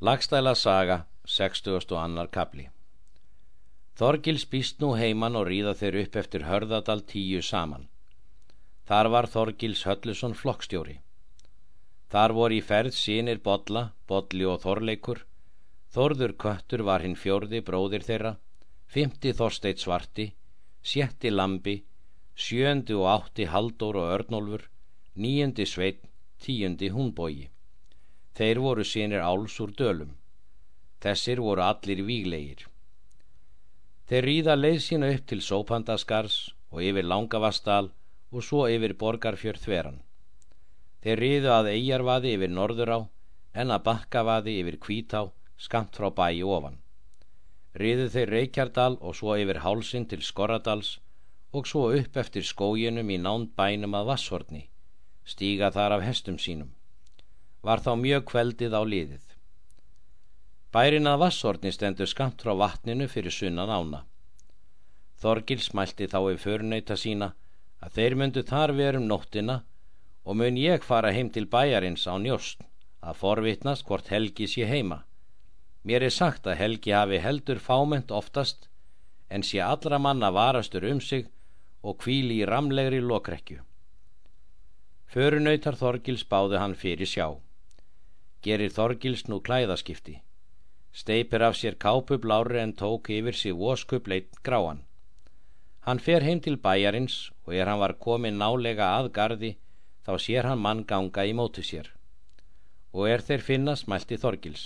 Lagstæla saga, 60. annar kapli Þorgils býst nú heiman og ríða þeir upp eftir hörðadal tíu saman. Þar var Þorgils Höllusson flokkstjóri. Þar voru í ferð sínir Bodla, Bodli og Þorleikur. Þorður Köttur var hinn fjörði bróðir þeirra, fymti Þorsteit Svarti, sjetti Lambi, sjöndi og átti Haldur og Örnólfur, níundi Sveit, tíundi Húnbógi. Þeir voru sínir áls úr dölum. Þessir voru allir víglegir. Þeir ríða leið sína upp til Sópandaskars og yfir Langavastal og svo yfir Borgarfjörð þveran. Þeir ríðu að Eyjarvaði yfir Norðurá en að Bakkavaði yfir Kvítá skamt frá bæi ofan. Ríðu þeir Reykjardal og svo yfir Hálsin til Skorradals og svo upp eftir skóginum í nánd bænum að Vasshorni, stíga þar af hestum sínum var þá mjög kveldið á liðið. Bærin að vassorni stendur skamt frá vatninu fyrir sunnan ána. Þorgil smælti þá í förunöyta sína að þeir myndu þar verum nóttina og mun ég fara heim til bæjarins á njóst að forvitnast hvort Helgi sé heima. Mér er sagt að Helgi hafi heldur fáment oftast en sé allra manna varastur um sig og kvíli í ramlegri lokrekju. Förunöytar Þorgils báði hann fyrir sjá gerir Þorgils nú klæðaskipti. Steipir af sér kápu blári en tók yfir sig voskup leitt gráan. Hann fer heim til bæjarins og er hann var komin nálega að gardi þá sér hann mann ganga í mótu sér. Og er þeir finna smælti Þorgils.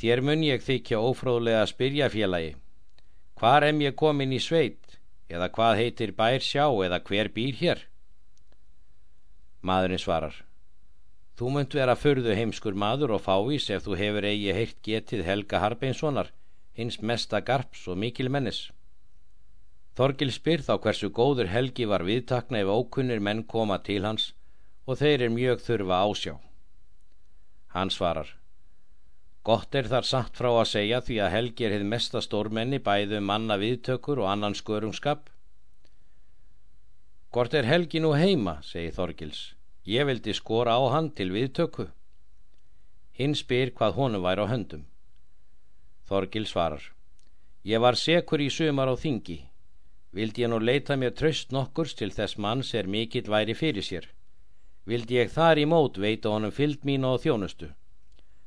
Þér mun ég þykja ófróðlega að spyrja félagi. Hvar em ég komin í sveit? Eða hvað heitir bær sjá eða hver býr hér? Maðurinn svarar. Þú munt vera förðu heimskur maður og fávís ef þú hefur eigi heilt getið Helga Harbeinssonar, hins mesta garps og mikil mennis. Þorgil spyr þá hversu góður Helgi var viðtakna ef ókunnir menn koma til hans og þeir er mjög þurfa ásjá. Hann svarar, gott er þar satt frá að segja því að Helgi er hið mesta stórmenni bæðu um manna viðtökur og annan skörungskap. Gort er Helgi nú heima, segi Þorgils. Ég vildi skora á hann til viðtöku. Hinn spyr hvað honum væri á höndum. Þorgil svarar. Ég var sekur í sumar á þingi. Vildi ég nú leita mér tröst nokkurs til þess manns er mikill væri fyrir sér. Vildi ég þar í mót veita honum fylg mín og þjónustu.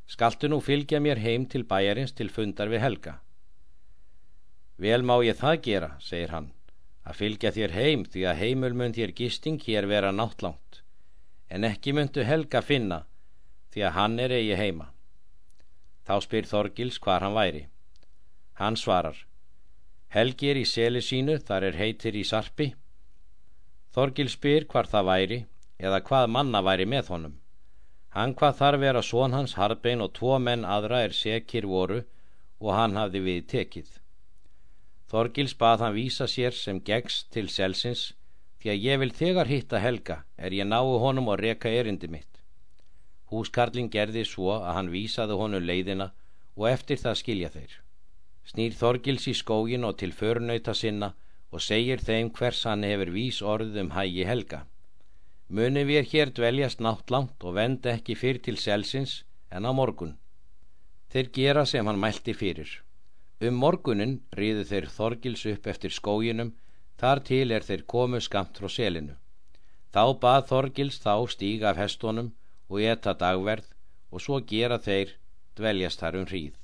Skaltu nú fylgja mér heim til bæjarins til fundar við Helga. Vel má ég það gera, segir hann, að fylgja þér heim því að heimulmund þér gisting hér vera náttlangt en ekki myndu Helga finna því að hann er eigi heima. Þá spyr Þorgils hvar hann væri. Hann svarar, Helgi er í seli sínu, þar er heitir í sarpi. Þorgils spyr hvar það væri eða hvað manna væri með honum. Hann hvað þarf vera són hans harbein og tvo menn aðra er sekir voru og hann hafði við tekið. Þorgils bað hann vísa sér sem gegst til selsins því að ég vil þegar hitta Helga er ég nái honum og reka erindi mitt. Húskarling gerði svo að hann vísaði honum leiðina og eftir það skilja þeir. Snýr Þorgils í skógin og til förnauta sinna og segir þeim hvers hann hefur vís orð um hægi Helga. Muni við hér dveljast nátt langt og vend ekki fyrr til selsins en á morgun. Þeir gera sem hann mælti fyrir. Um morgunin riðu þeir Þorgils upp eftir skóginum Þar til er þeir komu skamt frá selinu. Þá bað Þorgils þá stíga af hestónum og etta dagverð og svo gera þeir dveljast þar um hríð.